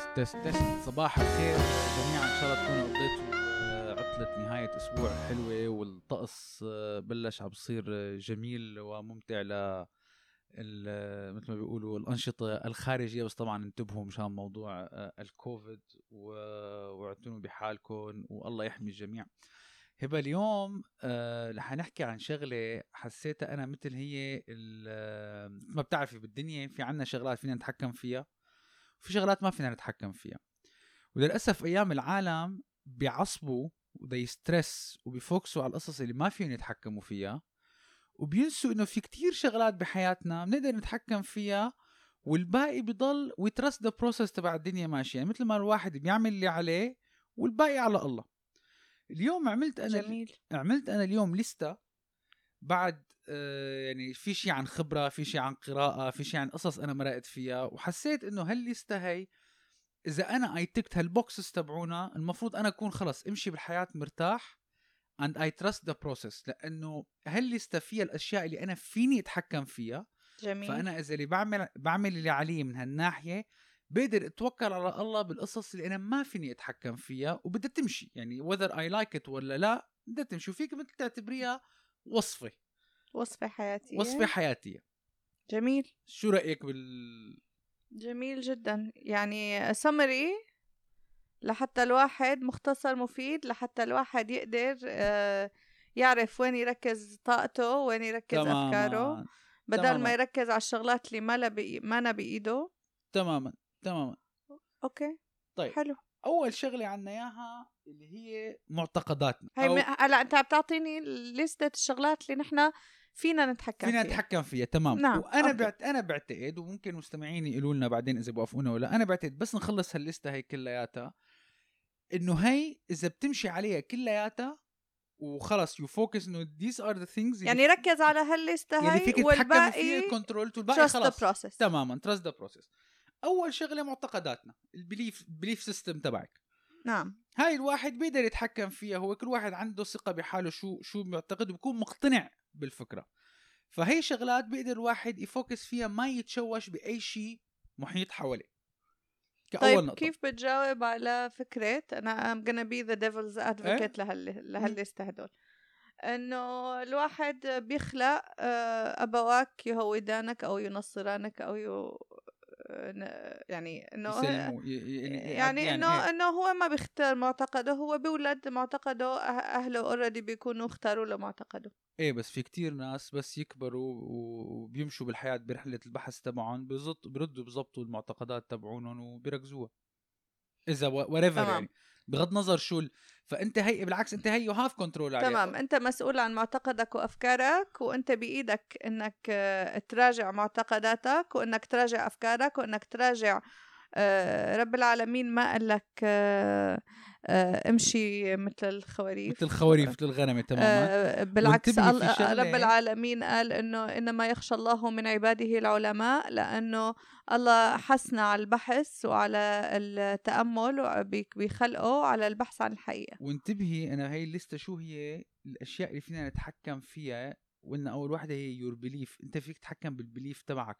تست تست تست. صباح الخير جميعا. إن شاء الله تكونوا قضيتوا آه، عطلة نهاية أسبوع حلوة والطقس آه، بلش عم بصير آه، جميل وممتع ل مثل ما بيقولوا الأنشطة الخارجية. بس طبعا انتبهوا مشان موضوع الكوفيد واعتنوا بحالكم والله يحمي الجميع. هبة اليوم رح نحكي عن شغلة حسيتها أنا مثل هي ما بتعرفي بالدنيا في عنا شغلات فينا نتحكم فيها. وفي شغلات ما فينا نتحكم فيها. وللأسف أيام العالم بيعصبوا و they stress وبيفوكسوا على القصص اللي ما فيهم يتحكموا فيها وبينسوا إنه في كتير شغلات بحياتنا بنقدر نتحكم فيها والباقي بضل وي trust the process تبع الدنيا ماشية. يعني مثل ما الواحد بيعمل اللي عليه والباقي على الله. اليوم عملت أنا جميل. عملت أنا اليوم لستة بعد يعني في شيء عن خبرة في شيء عن قراءة في شيء عن قصص أنا مرقت فيها وحسيت إنه هالليستة هي إذا أنا I ticked هال boxes تبعونا المفروض أنا أكون خلص امشي بالحياة مرتاح and I trust the process لأنه هالليستة فيها الأشياء اللي أنا فيني أتحكم فيها جميل. فأنا إذا اللي بعمل بعمل اللي علي من هالناحية بقدر أتوكل على الله بالقصص اللي أنا ما فيني أتحكم فيها وبدها تمشي يعني whether I like it ولا لا بدها تمشي وفيك مثل تعتبريها وصفة. وصفة حياتية. وصفة حياتية. جميل. شو رأيك بال؟ جميل جدا. يعني سمري لحتى الواحد مختصر مفيد لحتى الواحد يقدر آه، يعرف وين يركز طاقته وين يركز أفكاره تماما بدل تماماً. ما يركز على الشغلات اللي ما بإي... ما أنا بإيده. تماما تماما. أوكي. طيب. حلو. أول شغلة عنا إياها اللي هي معتقداتنا. هي أو م... هلا أنت عم تعطيني لستة الشغلات اللي نحن فينا نتحكم فينا فيها. نتحكم فيها تمام. نعم، وأنا okay. بعت... أنا بعتقد وممكن مستمعيني يقولوا لنا بعدين إذا بوافقونا ولا أنا بعتقد بس نخلص هالليسته هي كلياتها إنه هي إذا بتمشي عليها كلياتها وخلص you focus إنه these are the things يعني ركز على هالليستة اللي هاي فيك والباقي control والباقي process. تماما trust the process أول شغلة معتقداتنا ال belief belief system تبعك. نعم. هاي الواحد بيقدر يتحكم فيها هو كل واحد عنده ثقة بحاله شو شو معتقد وبكون مقتنع بالفكرة. فهي شغلات بيقدر الواحد ي focus فيها ما يتشوش بأي شيء محيط حواليه. كأول طيب نقطة. كيف بتجاوب على فكرة أنا I'm gonna be the devil's advocate لهال لهالليست هدول إنه الواحد بيخلق آه، أبواك يهودانك أو ينصرانك أو ي... يعني إنه يسلموا ي- ي- يعني إنه إيه. إنه هو ما بيختار معتقده هو بيولد معتقده أه- أهله already بيكونوا اختاروا له معتقده إيه بس في كتير ناس بس يكبروا وبيمشوا بالحياة برحلة البحث تبعهم بزط بردوا بزبطوا المعتقدات تبعونهم وبيركزوها إذا whatever. يعني بغض النظر شو. فأنت هي بالعكس أنت هي you have control عليها. تمام أنت مسؤول عن معتقدك وأفكارك وأنت بإيدك إنك آه، تراجع معتقداتك وإنك تراجع أفكارك وإنك تراجع آه، رب العالمين ما قال لك آه، امشي مثل الخواريف. مثل الخواريف مثل الغنمة تماما. بالعكس رب العالمين قال إنه إنما يخشى الله من عباده العلماء لأنه الله حثنا على البحث وعلى التأمل وبي- بخلقه على البحث عن الحقيقة. وانتبهي أنا هي الليستة شو هي؟ الأشياء اللي فينا نتحكم فيها وإن أول واحدة هي your belief أنت فيك تتحكم بال belief تبعك.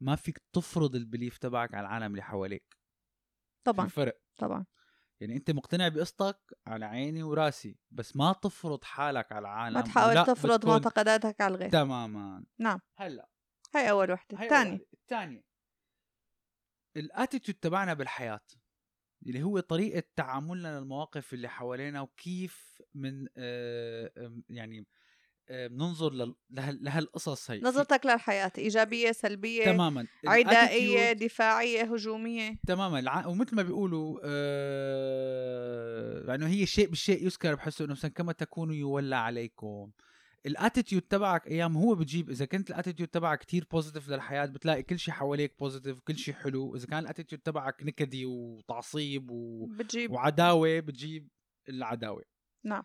ما فيك تفرض ال belief تبعك على العالم اللي حواليك. طبعا في فرق طبعا. يعني أنت مقتنع بقصتك على عيني وراسي بس ما تفرض حالك على العالم ما تحاول تفرض بتكون- معتقداتك على الغير. تماما. نعم. هلأ. هاي أول وحده هاي الثاني واحدة. الثانية. ال attitude تبعنا بالحياة اللي هو طريقة تعاملنا للمواقف اللي حوالينا وكيف من آه يعني آه بننظر لهالقصص هي. نظرتك للحياة إيجابية سلبية تماما. عدائية دفاعية هجومية. تماما. ومثل ما بيقولوا آه... يعني هي الشيء بالشيء يذكر بحسه إنه مثلا كما تكونوا يولى عليكم. ال attitude تبعك أيام هو بتجيب إذا كنت ال attitude تبعك كتير positive للحياة بتلاقي كل شيء حواليك positive كل شيء حلو. إذا كان ال attitude تبعك نكدي وتعصيب و... بتجيب. وعداوة بتجيب العداوة. نعم.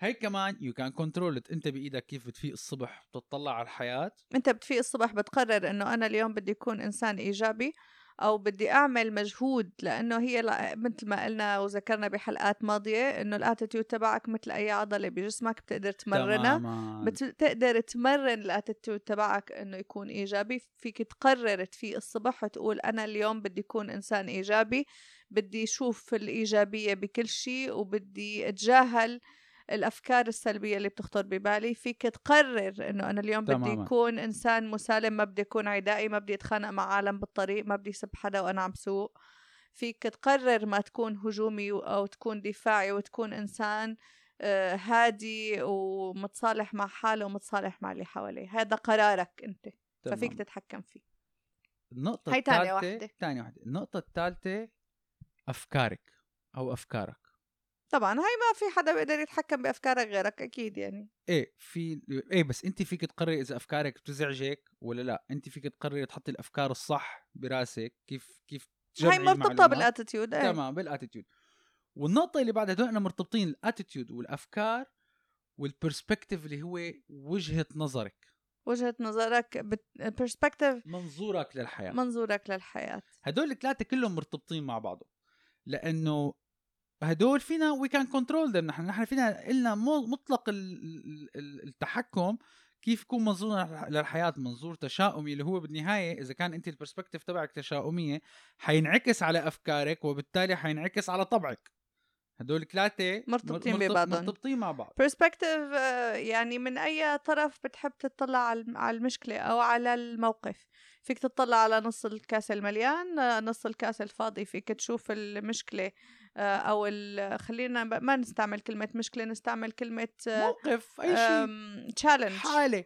هي كمان you can control أنت بإيدك كيف بتفيق الصبح بتطلع على الحياة. أنت بتفيق الصبح بتقرر إنه أنا اليوم بدي اكون إنسان إيجابي. أو بدي أعمل مجهود لأنه هي مثل ما قلنا وذكرنا بحلقات ماضية إنه ال attitude تبعك مثل أي عضلة بجسمك بتقدر تمرنها بتقدر تمرن ال attitude تبعك إنه يكون إيجابي. فيك تقرر تفيق الصبح وتقول أنا اليوم بدي اكون إنسان إيجابي بدي أشوف الإيجابية بكل شيء وبدي أتجاهل الأفكار السلبية اللي بتخطر ببالي. فيك تقرر إنه أنا اليوم تماماً. بدي اكون إنسان مسالم ما بدي اكون عدائي ما بدي اتخانق مع عالم بالطريق ما بدي سب حدا وأنا عم سوق. فيك تقرر ما تكون هجومي أو تكون دفاعي وتكون إنسان آه، هادي ومتصالح مع حاله ومتصالح مع اللي حواليه. هذا قرارك أنت. ففيك تمام. تتحكم فيه. النقطة هاي تاني واحدة. تاني واحدة. النقطة الثالثة أفكارك أو أفكارك. طبعا هاي ما في حدا بيقدر يتحكم بأفكارك غيرك أكيد يعني. إيه في إيه بس انت فيك تقرري إذا أفكارك بتزعجك ولا لأ؟ انت فيك تقرري تحطي الأفكار الصح براسك كيف كيف هاي مرتبطة. بال attitude إيه. تمام بال attitude والنقطة اللي بعدها هدول مرتبطين ال attitude والأفكار وال perspective اللي هو وجهة نظرك. وجهة نظرك برسبكتيف منظورك للحياة. منظورك للحياة. هدول الثلاثة كلهم مرتبطين مع بعضهم لأنه هدول فينا we can control نحن نحن فينا إلنا مو- مطلق ال- ال- ال- التحكم كيف يكون منظورنا للحياة. منظور تشاؤمي اللي هو بالنهاية إذا كان أنت ال perspective تبعك تشاؤمية حينعكس على أفكارك وبالتالي حينعكس على طبعك. هدول الثلاثة مرتبطين مرتب- ببعضهم. مرتبطين مع بعض. perspective يعني من أي طرف بتحب تطلع على الم- على المشكلة أو على الموقف. فيك تطلع على نص الكاس المليان آه، نص الكاس الفاضي. فيك تشوف المشكلة آه، أو ال- خلينا ما نستعمل كلمة مشكلة نستعمل كلمة موقف أي شيء. challenge حالة.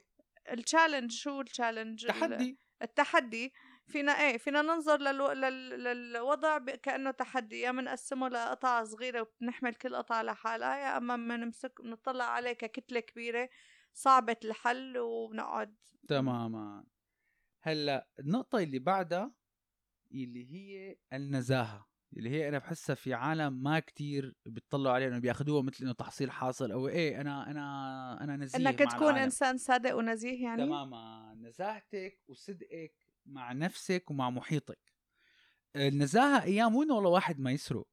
ال challenge شو ال challenge تحدي. التحدي. فينا إيه فينا ننظر للو... لل... للوضع ب... كأنه تحدي يا بنقسمه لقطع صغيرة وبنحمل كل قطعه لحالها يا أما بنمسك بنطلع عليه ككتلة كبيرة صعبة الحل وبنقعد تماما. هلأ النقطة اللي بعدها اللي هي النزاهة. اللي هي أنا بحسها في عالم ما كتير بيطلعوا عليها إنه بياخذوها مثل إنه تحصيل حاصل أو إيه. أنا أنا أنا نزيه إنك تكون العالم. إنسان صادق ونزيه يعني؟ تماما. نزاهتك وصدقك مع نفسك ومع محيطك. النزاهة أيام وين والله واحد ما يسرق.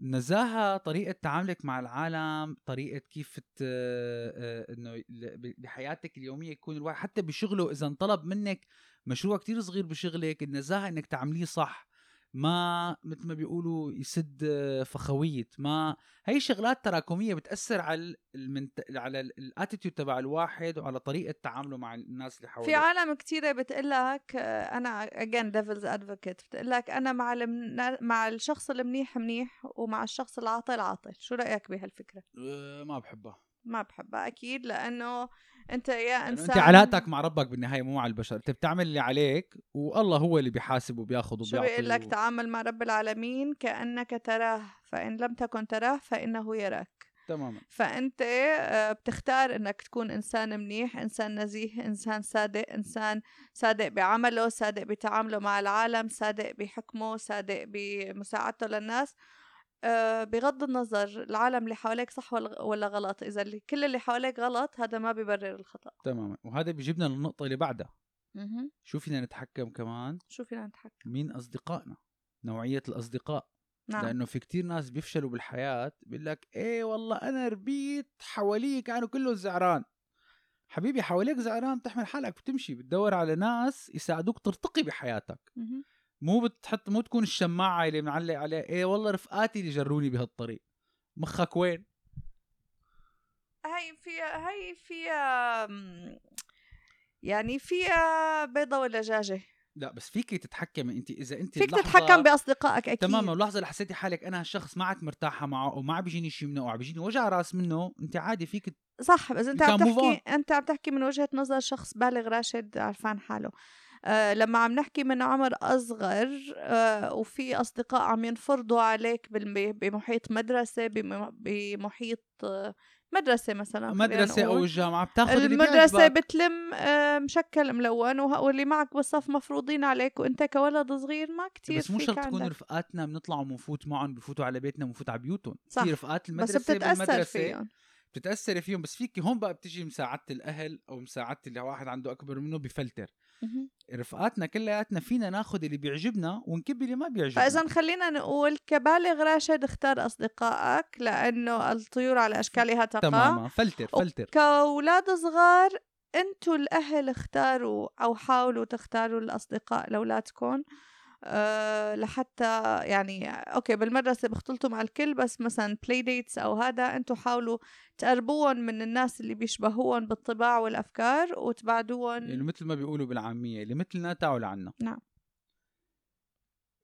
النزاهة طريقة تعاملك مع العالم طريقة كيف ت... آه، إنه بحياتك اليومية يكون الواحد حتى بشغله إذا انطلب منك مشروع كتير صغير بشغلك النزاهة إنك تعمليه صح. ما مثل ما بيقولوا يسد فخوية. ما هي شغلات تراكمية بتأثر على ال- المنت... على الاتيتيود تبع الواحد وعلى طريقة تعامله مع الناس اللي حواليه. في عالم كتيرة بتقلك آه، أنا again devil's advocate بتقلك أنا مع المن... مع الشخص المنيح منيح ومع الشخص العاطل عاطل. شو رأيك بهالفكرة؟ أه، ما بحبها. ما بحبها أكيد لأنه أنت يا إنسان أنت علاقتك مع ربك بالنهاية مو مع البشر أنت بتعمل اللي عليك والله هو اللي بيحاسب وبياخذ شو وبيعطي بيقول لك؟ و- تعامل مع رب العالمين كأنك تراه فإن لم تكن تراه فإنه يراك. تماما. فأنت آه، بتختار إنك تكون إنسان منيح إنسان نزيه إنسان صادق إنسان صادق بعمله صادق بتعامله مع العالم صادق بحكمه صادق بمساعدته للناس. بغض النظر العالم اللي حواليك صح ولا غلط. إذا اللي كل اللي حواليك غلط هذا ما بيبرر الخطأ. تماما. وهذا بيجيبنا للنقطة اللي بعدها. شو فينا نتحكم كمان؟ شو فينا نتحكم؟ مين أصدقائنا؟ نوعية الأصدقاء. نعم. لأنه في كتير ناس بيفشلوا بالحياة بيقول لك إيه والله أنا ربيت حوالي كانوا كلهم زعران. حبيبي حواليك زعران بتحمل حالك بتمشي بتدور على ناس يساعدوك ترتقي بحياتك. مهم. مو بتحط مو تكون الشماعة اللي معلق عليها. إيه والله رفقاتي اللي جروني بهالطريق. مخك وين؟ هاي فيها هاي فيها يعني فيها بيضة ولا دجاجة لا بس فيك تتحكمي انت إذا انت فيك تتحكم بأصدقائك أكيد. تماما. اللحظه اللي حسيتي حالك أنا هالشخص ما عاد مرتاحة معه وما عم بيجيني شيء منه أو عم بيجيني وجع راس منه انت عادي فيك صح بس أنت عم تحكي أنت عم تحكي من وجهة نظر شخص بالغ راشد عرفان حاله. آه لما عم نحكي من عمر أصغر آه وفي أصدقاء عم ينفرضوا عليك بمحيط مدرسة بم- بمحيط آه مدرسة مثلا أو نقول. الجامعة بتاخذ المدرسة. بتلم آه، مشكل ملون واللي معك بالصف مفروضين عليك وأنت كولد صغير ما كتير بس مو شرط تكون عندك. رفقاتنا بنطلع وبنفوت معهم بفوتوا على بيتنا بنفوت على بيوتهم صح. في رفقات بس المدرسة بتتأثر فيهم بتتاثري فيهم بس فيك هون بقى بتجي مساعدة الأهل أو مساعدة اللي واحد عنده أكبر منه بفلتر. رفقاتنا كلياتنا فينا ناخذ اللي بيعجبنا ونكب اللي ما بيعجبنا. فإذا خلينا نقول كبالغ راشد اختار أصدقائك لأنه الطيور على أشكالها تقع تماما. filter filter. كأولاد صغار أنتوا الأهل اختاروا أو حاولوا تختاروا الأصدقاء لأولادكم. أه لحتى يعني okay بالمدرسة بيختلطوا مع الكل بس مثلا play dates أو هذا أنتم حاولوا تقربوهم من الناس اللي بيشبهوهم بالطباع والأفكار وتبعدوهم يعني مثل ما بيقولوا بالعامية اللي مثلنا تعوا لعنا نعم.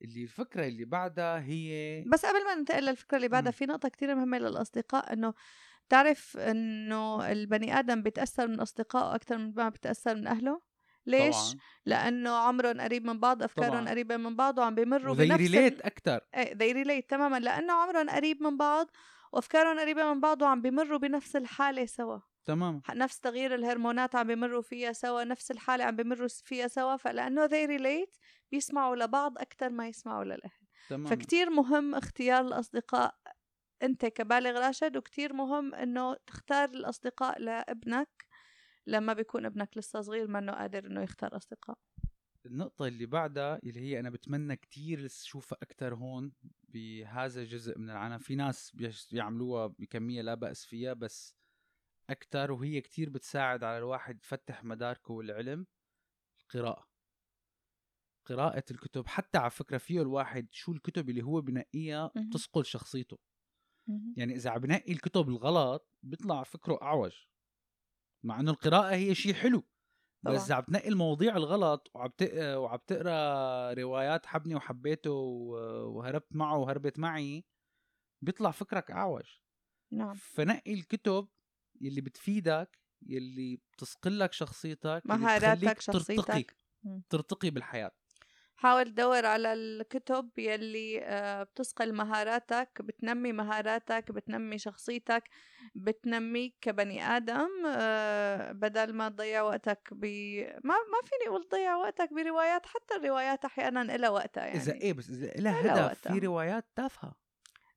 اللي الفكرة اللي بعدها هي بس قبل ما ننتقل للفكرة اللي بعدها. في نقطة كتير مهمة للأصدقاء إنه تعرف إنه البني آدم بيتأثر من أصدقائه أكثر من ما بيتأثر من أهله ليش؟ طبعا. لأنه عمرهم قريب من بعض أفكارهم طبعاً. قريبة من بعض وعم بيمروا وذي بنفس ريليت أكتر. إيه they relate تماما لأنه عمرهم قريب من بعض وأفكارهم قريبة من بعض وعم بيمروا بنفس الحالة سوا. تمام نفس تغيير الهرمونات عم بيمروا فيها سوا نفس الحالة عم بيمروا فيها سوا فلأنه they relate بيسمعوا لبعض أكثر ما يسمعوا للأهل تمام فكتير مهم اختيار الأصدقاء أنت كبالغ راشد وكتير مهم إنه تختار الأصدقاء لابنك لما بيكون ابنك لسه صغير منه قادر إنه يختار أصدقاء. النقطة اللي بعدها اللي هي أنا بتمنى كتير أشوفها أكتر هون بهذا الجزء من العالم. في ناس بيعملوها بكمية لا بأس فيها بس أكتر وهي كتير بتساعد على الواحد يفتح مداركه والعلم. القراءة. قراءة الكتب حتى على فكرة فيه الواحد شو الكتب اللي هو بنقيها مهم. تصقل شخصيته. يعني إذا عم بنقي الكتب الغلط بيطلع فكره أعوج. مع إنه القراءة هي شيء حلو بس طبعاً. عم تنقي المواضيع الغلط وعم. وعم تقرأ روايات حبني وحبيته وهربت معه وهربت معي بيطلع فكرك أعوج نعم فنقي الكتب يلي بتفيدك يلي بتسقلك شخصيتك مهاراتك، شخصيتك. ترتقي. ترتقي بالحياة حاول تدور على الكتب يلي آه، بتثقل مهاراتك بتنمي مهاراتك بتنمي شخصيتك بتنميك كبني آدم آه، بدل ما تضيع وقتك ب ما ما فيني أقول تضيع وقتك بروايات حتى الروايات أحيانا إلها وقتها يعني إذا إيه بس إذا لها هدف وقتها. في روايات تافهة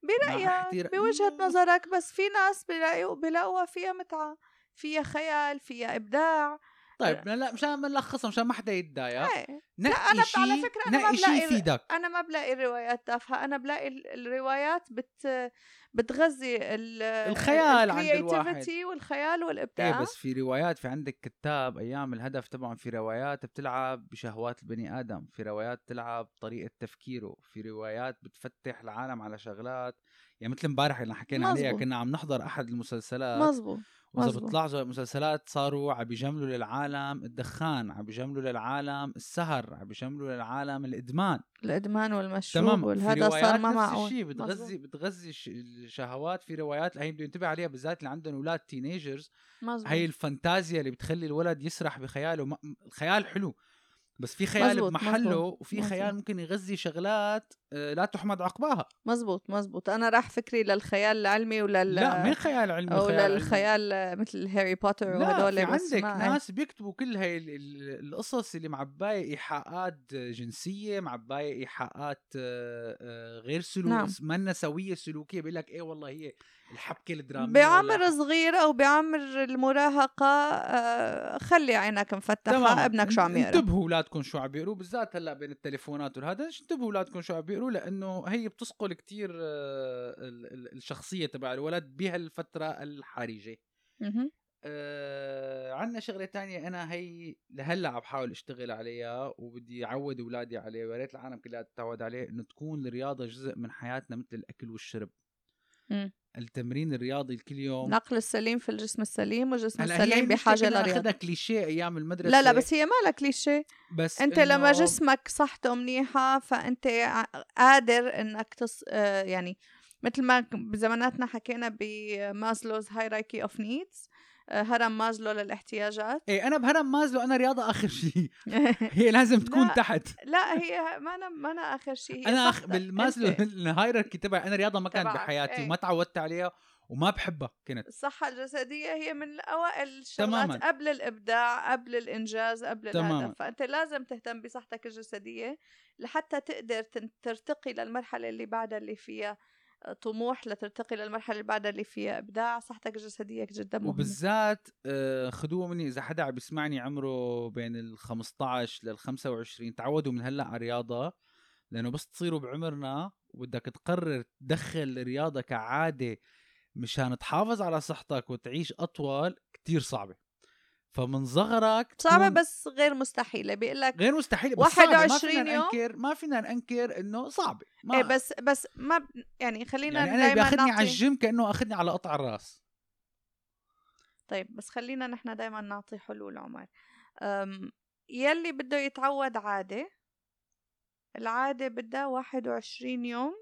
برأيك بوجهة. نظرك بس في ناس بلاقوا بلاقوها فيها متعة فيها خيال فيها إبداع طيب لا. مشان ما نلخصها مشان ما حدا يتضايق. إيه. ب- شيء على فكرة أنا ما بلاقي- يفيدك. أنا ما بلاقي الروايات تافهة. أنا بلاقي ال- الروايات بت بتغذي ال الخيال عند الواحد. والخيال إيه والابداع بس في روايات في عندك كتاب أيام الهدف طبعا في روايات بتلعب بشهوات البني آدم في روايات بتلعب طريقه تفكيره في روايات بتفتح العالم على شغلات. يعني مثل امبارح اللي حكينا عليها مزبوط. كنا عم نحضر أحد المسلسلات مزبوط وإذا. بتلاحظوا المسلسلات صاروا عم بيجملوا للعالم الدخان عم بيجملوا للعالم السهر عم بيجملوا للعالم الإدمان الإدمان والمشروب تمام والهذا صار ما معقول الشيء. بتغذي بتغذي الش- الشهوات في روايات هي بدي انتبه عليها بالذات اللي عندهم أولاد teenagers مزبوط هي الفانتازيا اللي بتخلي الولد يسرح بخياله الخيال حلو بس في خيال مزبوط، بمحله مزبوط، وفي مزبوط. خيال ممكن يغذي شغلات آه، لا تحمد عقباها مزبوط مزبوط أنا راح فكري للخيال العلمي ولل لا مين خيال علمي أو علمي؟ للخيال مثل هاري بوتر لا وهدول في عندك ناس بيكتبوا كل هاي ال- ال- القصص اللي معباية إيحاءات جنسية معباية إيحاءات آه، آه، غير سلوك نعم. منا سوية سلوكية بيقول لك إيه والله هي الحبكة الدرامية بعمر ولا- صغير أو بعمر المراهقة آه، خلي عينك مفتحة ابنك شو عم يقرأ انتبهوا أولادكم شو عم بيقروا بالذات هلأ بين التليفونات والهذا انتبهوا أولادكم شو عم بيقروا لأنه هي بتسقل كتير آه، ال- ال- الشخصية تبع الولد بهالفترة الحرجة. آه عندنا شغلة تانية أنا هي لهلأ عم بحاول أشتغل عليها وبدي أعود أولادي عليه ويا ريت العالم كلها تتعود عليه إنه تكون الرياضة جزء من حياتنا مثل الأكل والشرب. التمرين الرياضي كل يوم. العقل السليم في الجسم السليم والجسم هلأ السليم بحاجة لرياضة. أخذها كليشيه أيام المدرسة. لا لا بس هي مالها كليشيه. بس أنت لما إنه- جسمك صحته منيحة فأنت قادر إنك تص... آه، يعني مثل ما بزماناتنا حكينا ب Maslow's hierarchy of needs هرم مازلو للاحتياجات إيه أنا بهرم مازلو أنا رياضة آخر شيء هي لازم تكون لا، تحت لا هي ما أنا ما أنا آخر شيء أنا أخ... بالمازلو أنت. ال hierarchy تبعي أنا رياضة ما كانت بحياتي إيه. وما تعودت عليها وما بحبها كنت الصحة الجسدية هي من أوائل الشغلات تماماً. قبل الإبداع قبل الإنجاز قبل تماماً. الهدف فأنت لازم تهتم بصحتك الجسدية لحتى تقدر ترتقي للمرحلة اللي بعدها اللي فيها طموح لترتقي للمرحلة اللي بعدها اللي فيها. إبداع صحتك الجسدية جدا مهمة وبالذات آه، خدوها مني. إذا حدا عم بيسمعني عمره بين ال 15 لل 25 تعودوا من هلأ على الرياضة لأنه بس تصيروا بعمرنا وبدك تقرر تدخل الرياضة كعادة مشان تحافظ على صحتك وتعيش أطول كتير صعبة. فمن صغرك صعبة تكون- بس غير مستحيلة بيقول لك غير مستحيل بس صعبة، ما 21 فينا يوم؟ ننكر ما فينا ننكر إنه صعبة ما إيه بس بس ما ب... يعني خلينا يعني أنا دايما بياخذني على نعطي الجيم كأنه اخذني على قطع الرأس طيب بس خلينا نحن دايما نعطي حلول عمر أم... يلي بده يتعود عادة العادة بدها 21 يوم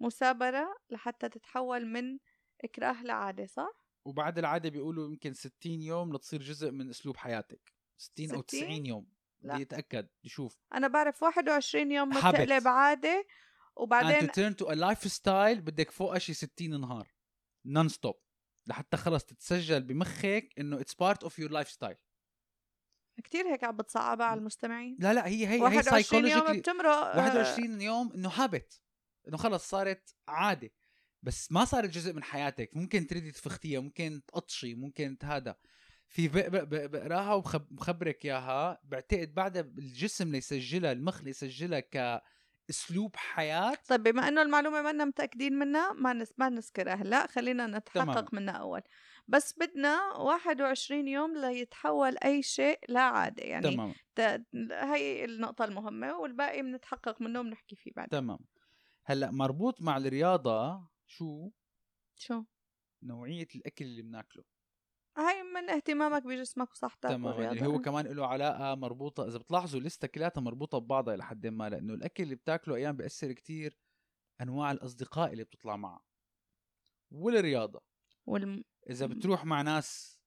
مثابرة لحتى تتحول من إكراه لعادة صح؟ وبعد العادة بيقولوا يمكن 60 يوم لتصير جزء من أسلوب حياتك. 60 أو 60 90 يوم. لا. بدي أتأكد. شوف أنا بعرف 21 يوم. بتقلب and وبعدين to turn to a lifestyle بدك فوقها شي 60 نهار. non-stop لحتى خلص تتسجل بمخك إنه it's part of your lifestyle كتير هيك عم بتصعبها على المستمعين. لا لا هي هي هي 21 يوم بتمرق. آه، 21 يوم إنه habit إنه خلص صارت عادة. بس ما صارت جزء من حياتك. ممكن تريدي تفختيها ممكن تقطشي ممكن هذا. في بق- بق- بق- بقراها وبخبرك إياها. بعتقد بعدها الجسم ليسجلها المخ ليسجلها كأسلوب حياة. طيب بما إنه المعلومة ما متأكدين منها ما نس ما نذكرها. هلا خلينا نتحقق تمام. منها أول. بس بدنا 21 يوم ليتحول أي شيء لعاده يعني تمام. ت... هي النقطة المهمة والباقي بنتحقق منه وبنحكي فيه بعد تمام. هلأ مربوط مع الرياضة شو؟ شو؟ نوعية الأكل اللي بناكله. هاي من اهتمامك بجسمك وصحتك تمام والرياضة. اللي هو كمان له علاقة مربوطة إذا بتلاحظوا لسه كلياتها مربوطة ببعضها إلى حد ما لأنه الأكل اللي بتاكله أيام بيأثر كتير أنواع الأصدقاء اللي بتطلع معها والرياضة. والم... مم. بتروح مع ناس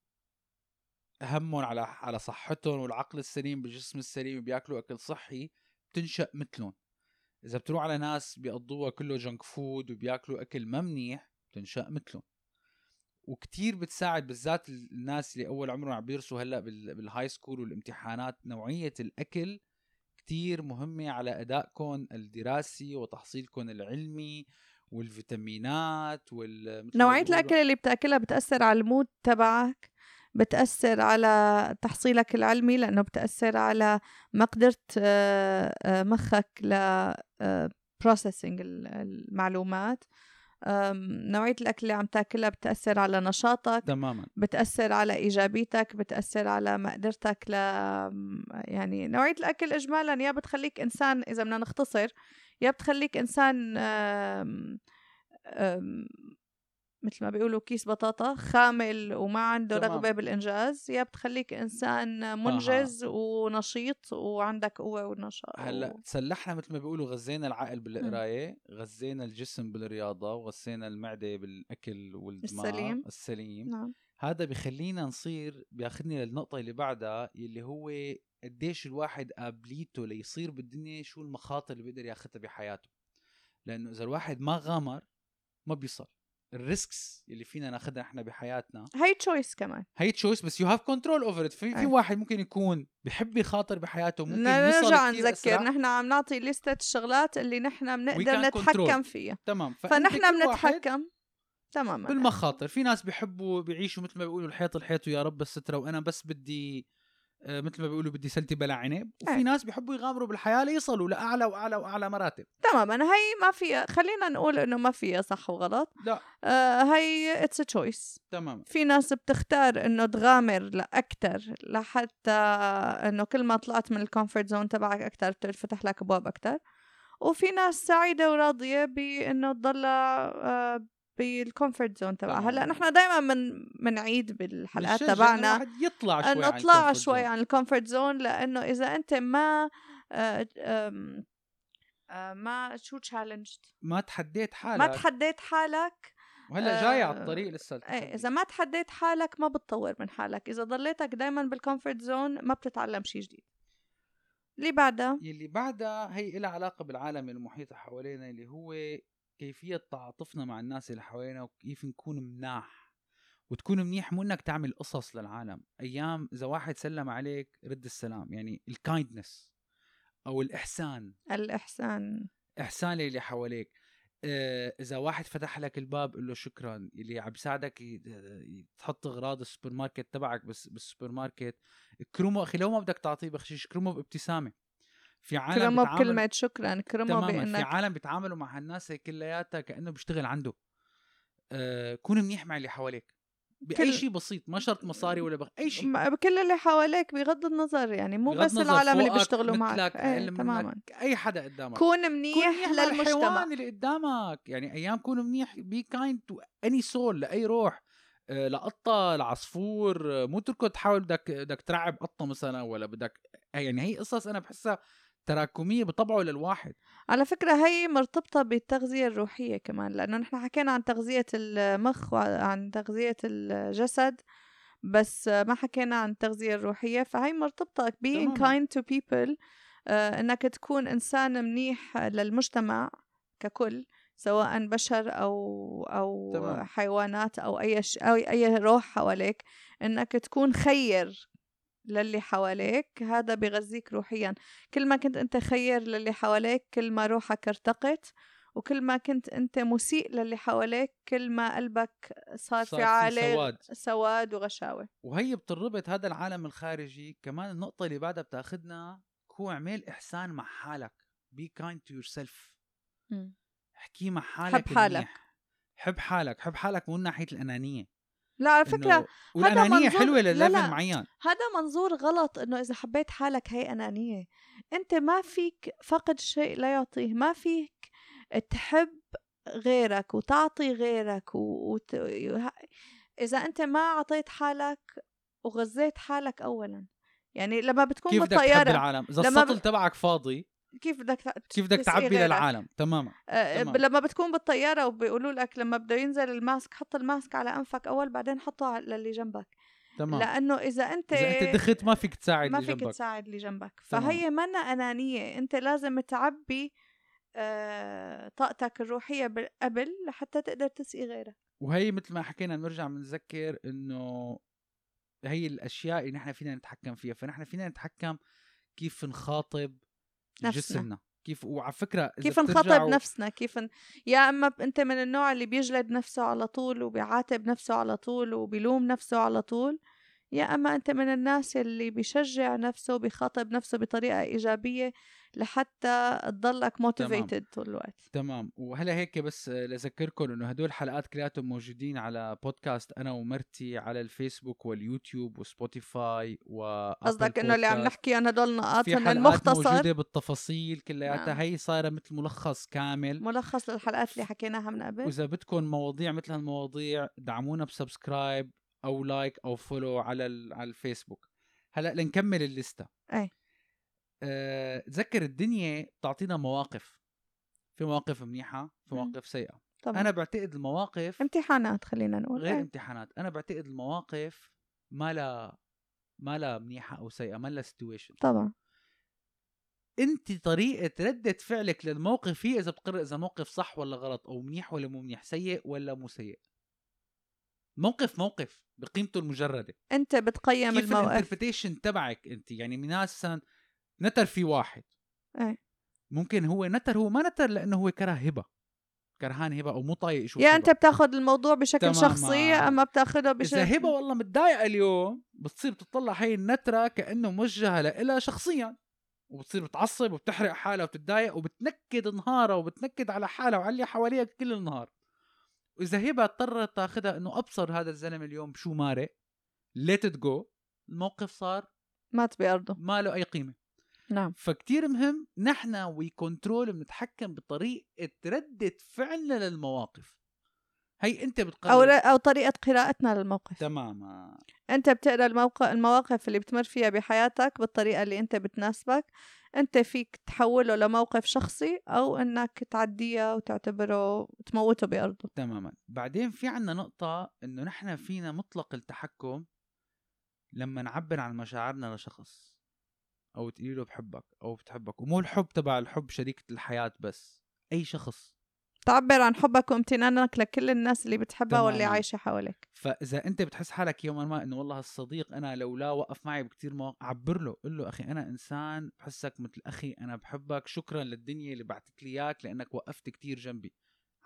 همهم على على صحتهم والعقل السليم بالجسم السليم بياكلوا أكل صحي بتنشأ مثلهم. إذا بتروح على ناس بيقضوها كله junk food وبياكلوا أكل ما منيح بتنشأ مثلهم وكتير بتساعد بالذات الناس اللي أول عمرهم عم بيدرسوا هلأ بال- بال high school والامتحانات نوعية الأكل كتير مهمة على ادائكم الدراسي وتحصيلكم العلمي والفيتامينات وال نوعية الأكل اللي بتأكلها بتأثر على ال mood تبعك. بتأثر على تحصيلك العلمي لأنه بتأثر على مقدرة آه، آه، مخك ل processing المعلومات. أم، نوعية الأكل اللي عم تاكلها بتأثر على نشاطك تماما. بتأثر على إيجابيتك بتأثر على مقدرتك ل يعني نوعية الأكل إجمالا يا بتخليك إنسان إذا بدنا نختصر يا بتخليك إنسان مثل ما بيقولوا كيس بطاطا خامل وما عنده تمام. رغبة بالإنجاز يا بتخليك إنسان منجز ونشيط وعندك قوة ونشاط هلأ تسلحنا مثل ما بيقولوا غزينا العقل بالقراية غزينا الجسم بالرياضة وغزينا المعدة بالأكل والدماغ السليم. السليم. نعم. هذا بخلينا نصير بياخذني للنقطة اللي بعدها اللي هو قديش الواحد قابليته ليصير بالدنيا شو المخاطر اللي بيقدر ياخذها بحياته. لأنه إذا الواحد ما غامر ما بيصل. ال risks اللي فينا ناخذها إحنا بحياتنا. هاي choice كمان. هي choice بس you have control over it في في. واحد ممكن يكون بحب يخاطر بحياته ممكن نرجع نذكر. نحن عم نعطي لستة الشغلات اللي نحن بنقدر نتحكم control. فيها. تمام. فنحن بنتحكم. تماما. بالمخاطر. في ناس بيحبوا بيعيشوا مثل ما بيقولوا الحيط الحيط ويا رب السترة وأنا بس بدي مثل ما بيقولوا بدي سلتي بلا عنب. وفي إيه. ناس بيحبوا يغامروا بالحياة ليصلوا لأعلى وأعلى وأعلى مراتب. تماما. هي ما فيها خلينا نقول إنه ما فيها صح وغلط. لا. آه هي it's choice تمام في ناس بتختار إنه تغامر لاكثر لحتى إنه كل ما طلعت من ال comfort zone تبعك أكثر بتفتح لك أبواب أكثر وفي ناس سعيدة وراضية بإنه تضلها آه بال comfort zone تبعها. هلأ نحن دائما من بنعيد بالحلقات تبعنا يطلع شوي انه عن اطلع شوي. عن ال comfort zone لأنه إذا أنت ما آه، آه، ما شو challenged ما تحديت حالك ما تحديت حالك وهلأ جاي على آه، الطريق لسه إيه. إذا ما تحديت حالك ما بتطور من حالك إذا ضليتك دايما بال comfort zone ما بتتعلم شيء جديد اللي بعدها يلي بعدها هي لها علاقة بالعالم المحيط حوالينا اللي هو كيفية تعاطفنا مع الناس اللي حوالينا وكيف نكون مناح وتكون منيح مو إنك تعمل قصص للعالم. أيام إذا واحد سلم عليك رد السلام يعني ال kindness أو الإحسان. الإحسان. إحسان للي حواليك. آه، إذا واحد فتح لك الباب قل له شكرا. اللي عم بيساعدك ي- ي- تحط أغراض السوبر ماركت تبعك بس بالسوبر ماركت. اكرمه أخي لو ما بدك تعطيه بخشيش اكرمه بابتسامة. في عالم كرمه بكلمة شكرا كرمه تماما في بأنك عالم بيتعاملوا مع هالناس هي كلياتها كأنه بيشتغل عنده. آه كون منيح مع اللي حواليك بأي كل- شيء بسيط ما شرط مصاري ولا بغ... أي شيء. م- كل اللي حواليك بغض النظر يعني مو بس العالم اللي بيشتغلوا معك. إيه تماما. أي حدا قدامك. كون كون منيح مع للمجتمع. اللي قدامك. يعني أيام كون منيح be kind to any soul لأي روح. آه، لقطة لعصفور آه، مو تركض تحاول بدك بدك ترعب قطة مثلا ولا بدك يعني هي قصص أنا بحسها تراكميه بطبعه للواحد على فكرة هي مرتبطة بالتغذية الروحية كمان لأنه نحن حكينا عن تغذية المخ وعن تغذية الجسد بس ما حكينا عن التغذية الروحية فهي مرتبطة being kind to people آه، إنك تكون إنسان منيح للمجتمع ككل سواء بشر أو أو تمام. حيوانات أو أي ش... أو أي روح حواليك إنك تكون خير للي حواليك هذا بغذيك روحيا. كل ما كنت أنت خير للي حواليك كل ما روحك ارتقت وكل ما كنت أنت مسيء للي حواليك كل ما قلبك صار, صار في عالي سواد. سواد وغشاوة. وهي بتربط هذا العالم الخارجي. كمان النقطة اللي بعدها بتأخذنا هو اعمل إحسان مع حالك. be kind to yourself احكي مع حالك حب حالك. منيح. حب حالك. حب حالك مو من ناحية الأنانية. لا على فكرة إنه- والأنانية منظور- حلوة لا، ل level لا. معين هذا منظور غلط إنه إذا حبيت حالك هي أنانية. أنت ما فيك فاقد شيء لا يعطيه ما فيك تحب غيرك وتعطي غيرك و... وت... إذا أنت ما أعطيت حالك وغذيت حالك اولا. يعني لما بتكون كيف بدك تحب بالطيارة العالم؟ إذا لما ب- السطل تبعك فاضي كيف بدك ت- كيف بدك تعبي؟ للعالم؟ تماما آه، تمام. لما بتكون بالطيارة وبيقولوا لك لما بده ينزل الماسك حط الماسك على أنفك أول بعدين حطه على للي جنبك. تمام. لأنه إذا أنت إذا أنت دخت ما فيك تساعد ما اللي فيك تساعد اللي جنبك. فهي منا أنانية. أنت لازم تعبي آه، طاقتك الروحية بال- قبل لحتى تقدر تسقي غيرك. وهي مثل ما حكينا بنرجع بنذكر إنه هي الأشياء اللي نحن فينا نتحكم فيها. فنحن فينا نتحكم كيف نخاطب نفسنا. جسمنا كيف وعلى فكرة كيف نخاطب بترجعوا- نفسنا كيف ن... يا أما أنت من النوع اللي بيجلد نفسه على طول وبيعاتب نفسه على طول وبيلوم نفسه على طول يا أما أنت من الناس اللي بيشجع نفسه وبيخاطب نفسه بطريقة إيجابية لحتى تضلك موتيفيتد طول الوقت. تمام. وهلا هيك بس لذكركم إنه هدول الحلقات كلياتهم موجودين على بودكاست أنا ومرتي على الفيسبوك واليوتيوب وسبوتيفاي و قصدك إنه اللي عم نحكي عن هدول النقاط في هن المختصر موجودة بالتفاصيل كلياتها. نعم. هي صايرة مثل ملخص كامل. ملخص للحلقات اللي حكيناها من قبل. وإذا بدكم مواضيع مثل هالمواضيع دعمونا ب subscribe أو like أو follow على على الفيسبوك. هلا لنكمل الليستة. إيه. تذكر الدنيا بتعطينا مواقف. في مواقف منيحة في. مواقف سيئة. طبعا. أنا بعتقد المواقف امتحانات خلينا نقول. غير إيه. امتحانات. أنا بعتقد المواقف ما لها ما لها منيحة أو سيئة ما لها situation طبعا. أنت طريقة ردة فعلك للموقف هي إذا بتقرر إذا موقف صح ولا غلط أو منيح ولا مو منيح سيء ولا مو سيء. موقف موقف بقيمته المجردة. أنت بتقيم كيف الموقف. ال interpretation تبعك أنت؟ يعني من ناس مثلا نتر في واحد. إيه. ممكن هو نتر هو ما نتر لأنه هو كره هبة. كرهان هبة أو مو طايق يا هبة. أنت بتاخذ الموضوع بشكل. شخصي أما بتاخذه بشكل إذا هبة والله متضايقة اليوم بتصير بتطلع هي النترة كأنه موجهة لإلها شخصيا. وبتصير بتعصب وبتحرق حالها وبتتضايق وبتنكد نهارها وبتنكد على حالها وعلى اللي حواليها كل النهار. وإذا هبة اضطرت تاخذها إنه أبصر هذا الزلمة اليوم شو مارق. ليت جو الموقف صار مات بأرضه. ما له أي قيمة. نعم. فكتير مهم نحن we control بنتحكم بطريقة ردة فعلنا للمواقف. هي أنت بتقرر. أو أو طريقة قراءتنا للموقف. تماما. أنت بتقرأ الموقع المواقف اللي بتمر فيها بحياتك بالطريقة اللي أنت بتناسبك. أنت فيك تحوله لموقف شخصي أو إنك تعديها وتعتبره تموته بأرضه. تماما. بعدين في عنا نقطة إنه نحن فينا مطلق التحكم لما نعبر عن مشاعرنا لشخص. أو تقولي له بحبك أو بتحبك ومو الحب تبع الحب شريكة الحياة بس أي شخص. تعبر عن حبك وامتنانك لكل الناس اللي بتحبها واللي. عايشة حواليك. فإذا أنت بتحس حالك يوما ما إنه والله الصديق أنا لولا وقف معي بكتير مواقف عبر له قل له أخي أنا إنسان بحسك مثل أخي أنا بحبك شكرا للدنيا اللي بعثت لي إياك لأنك وقفت كتير جنبي.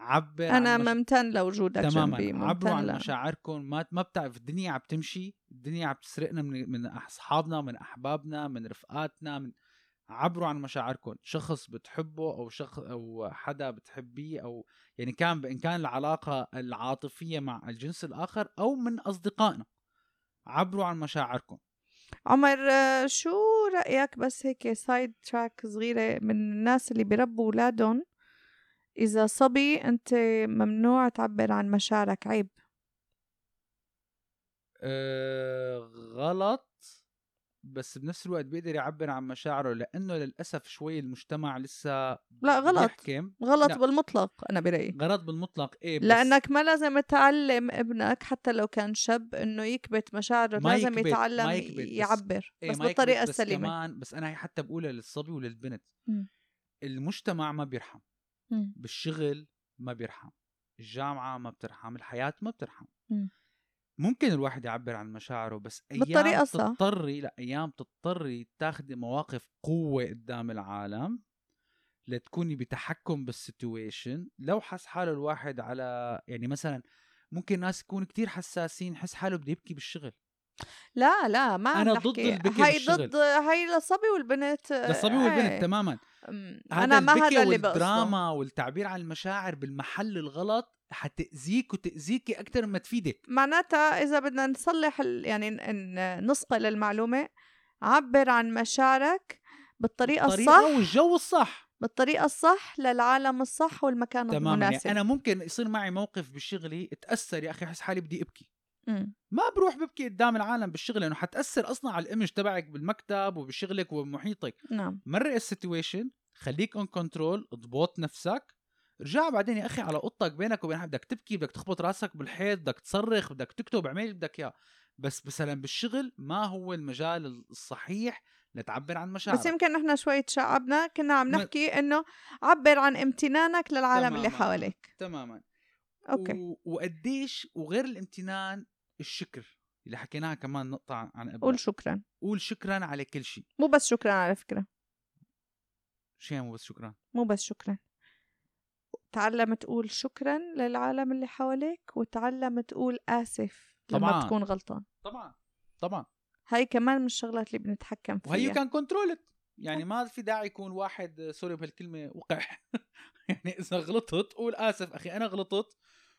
عبر أنا مش... ممتن لوجودك تماما. جنبي عبروا عن. مشاعركم. ما ما بتعرف الدنيا عم تمشي. الدنيا عم تسرقنا من من أصحابنا من أحبابنا من رفقاتنا من عبروا عن مشاعركم. شخص بتحبه أو شخص أو حدا بتحبيه أو يعني كان إن كان العلاقة العاطفية مع الجنس الآخر أو من أصدقائنا. عبروا عن مشاعركم. عمر آه، شو رأيك بس هيك side track صغيرة من الناس اللي بيربوا أولادهم؟ إذا صبي أنت ممنوع تعبر عن مشاعرك عيب. أه غلط. بس بنفس الوقت بيقدر يعبر عن مشاعره لأنه للأسف شوي المجتمع لسه لا غلط. بيحكم. غلط لا. بالمطلق أنا برأيي. غلط بالمطلق. إيه بس لأنك ما لازم تعلم ابنك حتى لو كان شاب إنه يكبت مشاعره ما لازم يكبت- يتعلم ما يكبت، بس- يعبر إيه بس ما يكبت، بالطريقة بس السليمة. كمان بس أنا هي حتى بقولها للصبي وللبنت. مم. المجتمع ما بيرحم. بالشغل ما بيرحم الجامعة ما بترحم الحياة ما بترحم مم. ممكن الواحد يعبر عن مشاعره بس أيام بالطريقة الصح. تضطري لا أيام تضطري تاخدي مواقف قوة قدام العالم لتكوني بتحكم بال situation لو حس حاله الواحد على يعني مثلا ممكن ناس يكونوا كتير حساسين حس حاله بده يبكي بالشغل لا لا ما أنا ضد البكي هاي بالشغل. ضد هاي للصبي والبنت للصبي. والبنت تماما أنا ما هذا اللي بقصده والدراما والتعبير عن المشاعر بالمحل الغلط حتأذيك وتأذيكي أكتر ما تفيدك معناتها إذا بدنا نصلح. يعني نصقل المعلومة عبر عن مشاعرك بالطريقة الطريقة الصح والجو الصح بالطريقة الصح للعالم الصح والمكان تماما يعني المناسب أنا ممكن يصير معي موقف بشغلي اتأثر يا أخي أحس حالي بدي أبكي. ما بروح ببكي قدام العالم بالشغل لأنه حتأثر أصلا على ال image تبعك بالمكتب وبشغلك وبمحيطك. نعم. مرق ال situation خليك on control اضبط نفسك. رجع بعدين يا أخي على اوضتك بينك وبين بدك تبكي بدك تخبط راسك بالحيط بدك تصرخ بدك تكتب اعمل اللي بدك إياه. بس مثلا بالشغل ما هو المجال الصحيح لتعبر عن مشاعرك. بس يمكن نحن شوي تشعبنا كنا عم نحكي إنه عبر عن امتنانك للعالم اللي تماماً. حواليك. تماما. أوكي. و... وقديش وغير الامتنان الشكر اللي حكيناها كمان نقطة عن قبل. قول شكرا. قول شكرا على كل شيء. مو بس شكرا على فكرة. شو يعني مو بس شكرا؟ مو بس شكرا. تعلم تقول شكرا للعالم اللي حواليك وتعلم تقول آسف لما طبعاً. تكون غلطان. طبعا. طبعا. هاي كمان من الشغلات اللي بنتحكم وهي فيها. كان control يعني ما في داعي يكون واحد sorry بهالكلمه وقح يعني إذا غلطت قول اسف أخي أنا غلطت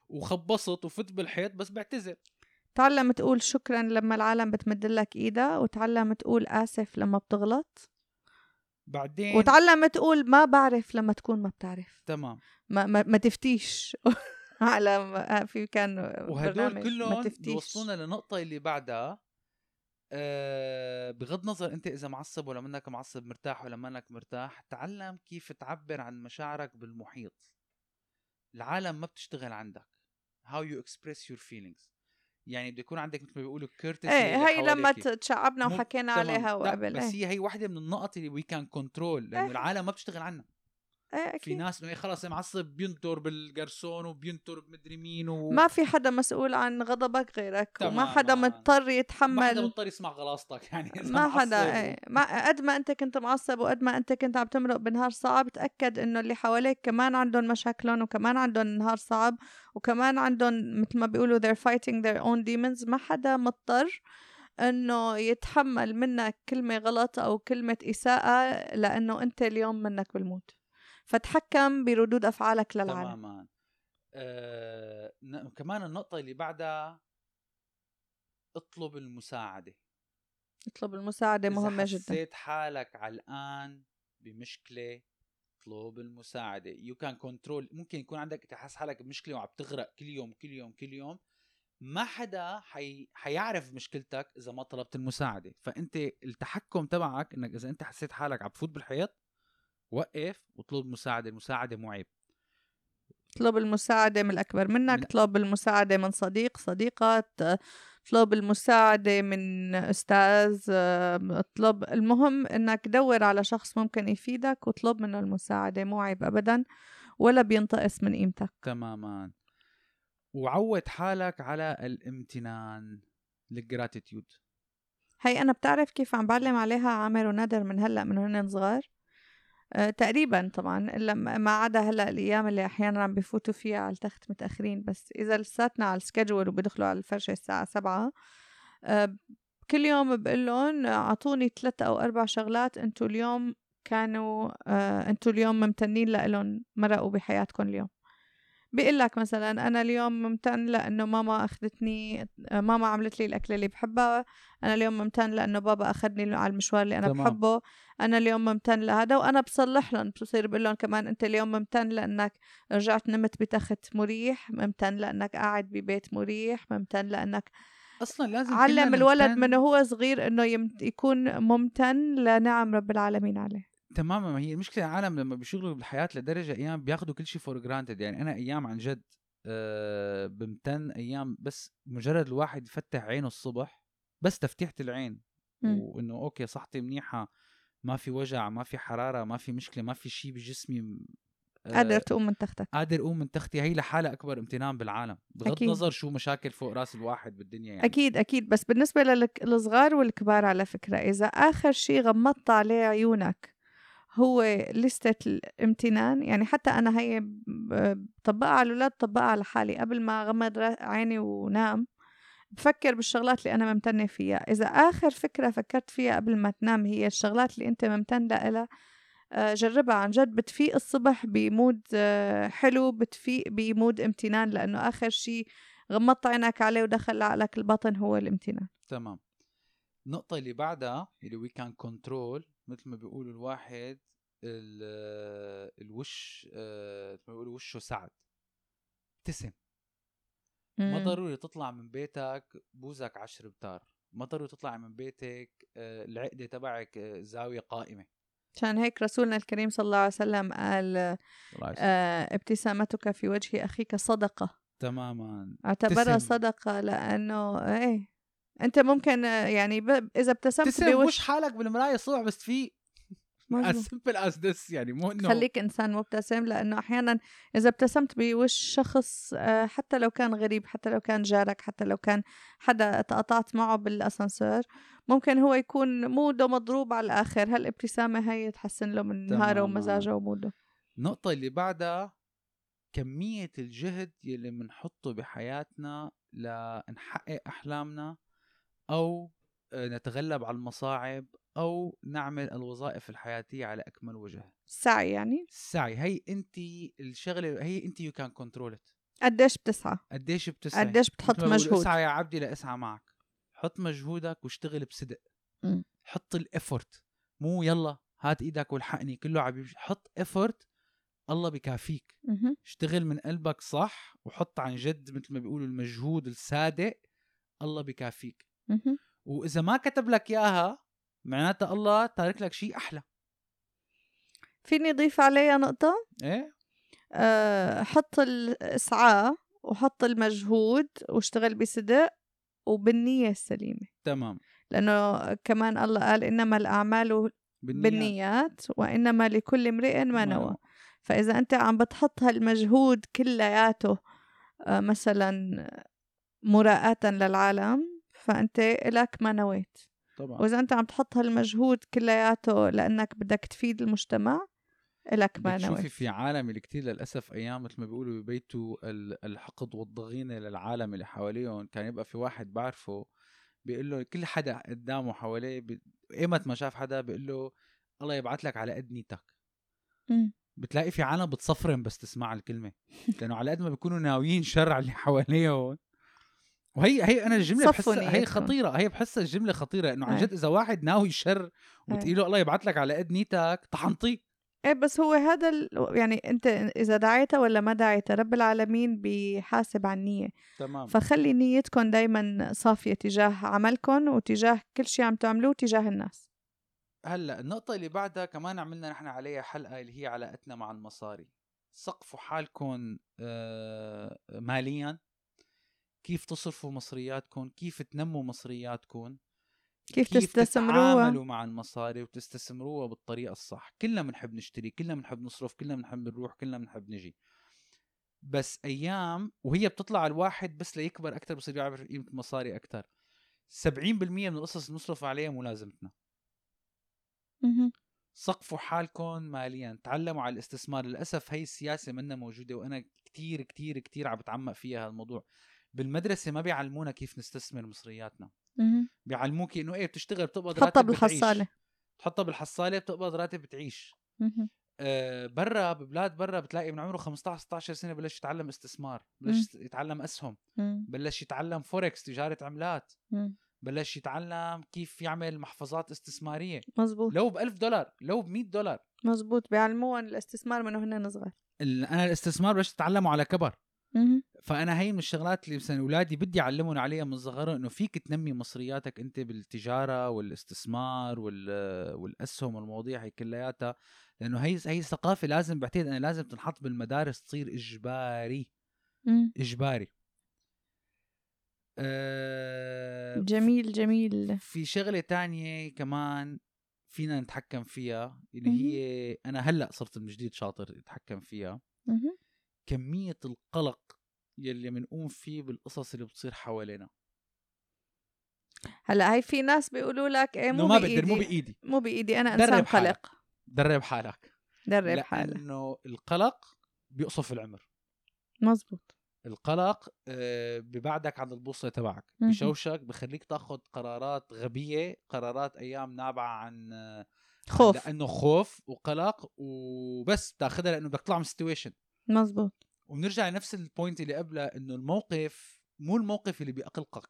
وخبصت وفت بالحيط بس بعتذر. تعلم تقول شكرا لما العالم بتمد لك إيدها وتعلم تقول آسف لما بتغلط. بعدين وتعلم تقول ما بعرف لما تكون ما بتعرف. تمام. ما, ما, ما تفتيش. على في كان وهدول كلهم. بيوصلونا للنقطه اللي بعدها. أه بغض النظر انت إذا معصب ولا منك معصب مرتاح ولا منك مرتاح تعلم كيف تعبر عن مشاعرك بالمحيط العالم ما بتشتغل عندك how you express your feelings يعني بده يكون عندك مثل ما بيقولوا courtesy إيه هاي لما. تشعبنا وحكينا. عليها وقبل بس إيه هي هي وحده من النقط اللي وي كان كنترول لأنه إيه. العالم ما بتشتغل عنا إيه في أكيد. ناس إنه إيه خلص معصب بينطر بالجرسون وبينطر بمدري مين و... ما في حدا مسؤول عن غضبك غيرك وما حدا. مضطر ما حدا يتحمل. مضطر يسمع غلاصتك يعني ما حدا إيه. ما قد ما أنت كنت معصب وقد ما أنت كنت عم تمرق بنهار صعب تأكد إنه اللي حواليك كمان عندهم مشاكلهم وكمان عندهم نهار صعب وكمان عندهم مثل ما بيقولوا they're fighting their own demons. ما حدا مضطر إنه يتحمل منك كلمة غلط أو كلمة إساءة لأنه أنت اليوم منك بالموت. فتحكم بردود أفعالك للعالم. تماما. آه... كمان النقطة اللي بعدها اطلب المساعدة. اطلب المساعدة إذا مهمة جدا. حسيت حالك علقان بمشكلة اطلب المساعدة. you can control ممكن يكون عندك تحس حالك بمشكلة وعم تغرق كل يوم كل يوم كل يوم. ما حدا حي... حيعرف مشكلتك إذا ما طلبت المساعدة. فأنت التحكم تبعك إنك إذا أنت حسيت حالك عم تفوت بالحيط وقف واطلب مساعدة المساعدة مو عيب اطلب المساعدة من الأكبر منك من- اطلب المساعدة من صديق صديقة ت- اطلب المساعدة من أستاذ آم، اطلب المهم إنك دور على شخص ممكن يفيدك واطلب منه المساعدة مو عيب أبدا ولا بينتقص من قيمتك. تماما. وعود حالك على الامتنان الجراتيتيود هي أنا بتعرف كيف عم بعلم عليها عامر وندر من هلأ من هن صغار؟ تقريبا طبعا ما عدا هلأ الأيام اللي أحيانا عم بفوتوا فيها على التخت متأخرين. بس إذا لساتنا على السكجول وبيدخلوا على الفرشه الساعة سبعة أه كل يوم بقول لهم أعطوني ثلاث أو أربع شغلات أنتم اليوم كانوا آه أنتوا اليوم ممتنين لهم مرقوا بحياتكم اليوم. بيقول لك مثلا أنا اليوم ممتن لأنه ماما أخذتني ماما عملت لي الأكلة اللي بحبها أنا اليوم ممتن لأنه بابا أخذني على المشوار اللي أنا تمام. بحبه أنا اليوم ممتن لهذا وأنا بصلح لهم بصير بقول لهم كمان أنت اليوم ممتن لأنك رجعت نمت بتخت مريح ممتن لأنك قاعد ببيت مريح ممتن لأنك أصلا لازم علم الولد من هو صغير إنه يكون ممتن لنعم رب العالمين عليه تماما. ما هي المشكلة العالم لما بيشغلوا بالحياة لدرجة أيام بياخذوا كل شيء for granted يعني أنا أيام عن جد أه بمتن أيام بس مجرد الواحد يفتح عينه الصبح بس تفتيحة العين. وإنه أوكي صحتي منيحة ما في وجع ما في حرارة ما في مشكلة ما في شيء بجسمي أه قادر تقوم من تختك. قادر أقوم من تختي. هي لحالها أكبر امتنان بالعالم. بغض أكيد. النظر شو مشاكل فوق رأس الواحد بالدنيا يعني. أكيد أكيد. بس بالنسبة للصغار والكبار على فكرة إذا آخر شيء غمضت عليه عيونك هو لستة الامتنان يعني حتى أنا هي بطبقها على الأولاد بطبقها على حالي. قبل ما غمض عيني ونام بفكر بالشغلات اللي أنا ممتنة فيها. إذا آخر فكرة فكرت فيها قبل ما تنام هي الشغلات اللي أنت ممتن لها آه، جربها. عن جد بتفيق الصبح ب mood آه، حلو بتفيق ب mood امتنان لأنه آخر شيء غمضت عينك عليه ودخل لعقلك الباطن هو الامتنان. تمام. النقطة اللي بعدها اللي we can control مثل ما بيقولوا الواحد الوش آه، مثل ما بيقولوا وشه سعد. ابتسم. ما ضروري تطلع من بيتك بوزك عشر بتار. ما ضروري تطلع من بيتك آه، العقدة تبعك آه، زاوية قائمة. عشان هيك رسولنا الكريم صلى الله عليه وسلم قال آه ابتسامتك في وجه أخيك صدقة. تماما. اعتبرها صدقة لأنه إيه أنت ممكن يعني ب... إذا ابتسمت بوش حالك بالمراية الصبح بس في as simple as this يعني مو إنه خليك إنسان مبتسم لأنه أحيانا إذا ابتسمت بوش شخص آه، حتى لو كان غريب حتى لو كان جارك حتى لو كان حدا تقطعت معه بالأسانسير ممكن هو يكون موده مضروب على الآخر. هالابتسامه هي تحسن له من نهاره ومزاجه وموده؟ النقطة اللي بعدها كمية الجهد يلي بنحطه بحياتنا لنحقق أحلامنا أو نتغلب على المصاعب أو نعمل الوظائف الحياتية على أكمل وجه. السعي يعني؟ السعي هي انت الشغلة هي انت you can control قديش بتسعى؟ قديش بتسعى قديش بتحط مجهود؟ اسعى يا عبدي لأسعى معك. حط مجهودك واشتغل بصدق. م. حط ال effort مو يلا هات إيدك والحقني كله عم حط effort الله بكافيك. م- اشتغل من قلبك صح وحط عن جد مثل ما بيقولوا المجهود الصادق الله بكافيك. وإذا ما كتب لك إياها معناتها الله تارك لك شيء أحلى. فيني اضيف عليها نقطة؟ إيه؟ أه حط الإسعاء وحط المجهود واشتغل بصدق وبالنية السليمة. تمام. لأنه كمان الله قال إنما الأعمال بالنيات, بالنيات وإنما لكل امرئ ما نوى. فإذا أنت عم بتحط هالمجهود كلياته آه، مثلا مراءة للعالم فأنت إلك ما نويت طبعا. وإذا أنت عم تحط هالمجهود كلياته لأنك بدك تفيد المجتمع إلك ما نويت شوفي في عالم اللي كتير للأسف أيام مثل ما بيقولوا ببيتوا الحقد والضغينة للعالم اللي حواليهم. كان يبقى في واحد بعرفه بيقول له كل حدا قدامه حواليه بي... ايمت ما شاف حدا بيقول له الله يبعث لك على قد نيتك. بتلاقي في عالم بتصفرم بس تسمع الكلمة. لأنه على قد ما بيكونوا ناويين شر على اللي حواليهم وهي هي أنا الجملة بحسها هي خطيرة هي بحسها الجملة خطيرة إنه عن جد إذا واحد ناوي شر وتقول له الله يبعث لك على قد نيتك طحنطيه إيه بس هو هذا ال... يعني أنت إذا دعيتها ولا ما دعيتها رب العالمين بيحاسب عن النية. تمام. فخلي نيتكم دايما صافية تجاه عملكم وتجاه كل شيء عم تعملوه تجاه الناس. هلأ النقطة اللي بعدها كمان عملنا نحن عليها حلقة اللي هي علاقتنا مع المصاري. سقفوا حالكم آه، ماليا. كيف تصرفوا مصرياتكم؟ كيف تنموا مصرياتكم؟ كيف, كيف تستثمروها؟ تتعاملوا مع المصاري وتستثمروها بالطريقة الصح؟ كلنا بنحب نشتري كلنا بنحب نصرف كلنا بنحب نروح كلنا بنحب نجي. بس أيام وهي بتطلع الواحد بس ليكبر أكثر بصير يعرف قيمة المصاري أكثر 70% من القصص اللي بنصرف عليها ملازمتنا سقفوا حالكم ماليا. تعلموا على الاستثمار. للأسف هي السياسة منا موجودة وأنا كتير كتير كتير عم بتعمق فيها هالموضوع. بالمدرسة ما بيعلمونا كيف نستثمر مصرياتنا. بيعلموك إنه إيه بتشتغل بتقبض حطها بالحصالة. تحطها بالحصالة بتقبض راتب بتعيش. آه، برا ببلاد برا بتلاقي من عمره 15 16 سنة بلش يتعلم استثمار بلش يتعلم أسهم مم. بلش يتعلم فوركس تجارة عملات مم. بلش يتعلم كيف يعمل محفظات استثمارية. مزبوط لو ب 1000 دولار لو ب 100 دولار. مزبوط بيعلموهم الاستثمار من هن صغار. أنا الاستثمار بلشت أتعلمه على كبر. فأنا هي من الشغلات اللي مثلا أولادي بدي اعلمهم عليها من صغرهم إنه فيك تنمي مصرياتك أنت بالتجارة والاستثمار وال- والأسهم والمواضيع هي كلياتها لأنه هي هي ثقافه لازم بعتقد إنها لازم تنحط بالمدارس تصير إجباري مم. إجباري أه جميل جميل في شغلة تانية كمان فينا نتحكم فيها اللي. هي أنا هلأ صرت من جديد شاطر أتحكم فيها مهم. كمية القلق يلي بنقوم فيه بالقصص اللي بتصير حوالينا. هلأ هي في ناس بيقولوا لك إيه مو ما بقدر مو بإيدي. مو بإيدي أنا إنسان. قلق. درب حالك. درب حالك لأنه القلق بيقصف العمر. مزبوط القلق آه، ببعدك عن البوصلة تبعك. بشوشك بخليك تاخذ قرارات غبية قرارات أيام نابعة عن آه، خوف. لأنه خوف وقلق وبس بتاخذها لأنه بدك تطلع من ال situation مزبوط وبنرجع لنفس ال point اللي قبلها إنه الموقف مو الموقف اللي بيقلقك.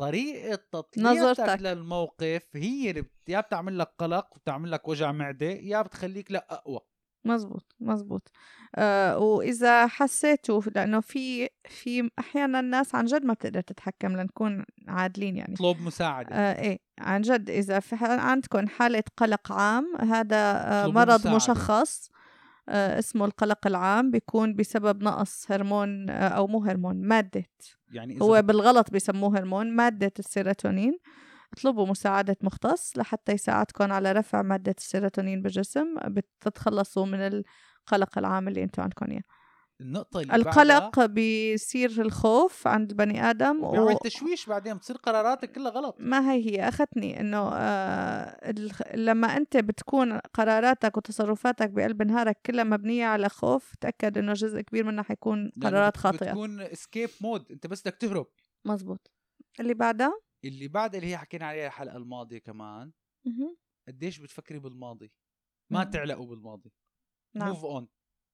طريقة تطليعتك. للموقف هي اللي بت- يا بتعمل لك قلق وبتعمل لك وجع معدة يا بتخليك لا أقوى. مزبوط مزبوط آه وإذا حسيتوا لأنه في في أحيانا الناس عن جد ما بتقدر تتحكم لنكون عادلين يعني. اطلب مساعدة. آه إيه عن جد إذا في عندكم حالة قلق عام هذا آه مرض مساعدة. مشخص. اسمه القلق العام بيكون بسبب نقص هرمون آه أو مو هرمون مادة. يعني هو بالغلط بيسموه هرمون مادة السيروتونين. اطلبوا مساعدة مختص لحتى يساعدكم على رفع مادة السيروتونين بالجسم. بتتخلصوا من القلق العام اللي أنتم عندكم إياه. النقطة اللي القلق بيصير الخوف عند البني آدم بعدها بيعمل تشويش بعدين بتصير قراراتك كلها غلط. ما هي هي أخذتني إنه آه الخ- لما أنت بتكون قراراتك وتصرفاتك بقلب نهارك كلها مبنية على خوف تأكد إنه جزء كبير منها حيكون لأنه قرارات خاطئة. بتكون escape mode أنت بس بدك تهرب. مزبوط. اللي بعدها؟ اللي بعد اللي هي حكينا عليها الحلقة الماضية كمان. قديش بتفكري بالماضي؟ ما مم. تعلقوا بالماضي. نعم. move on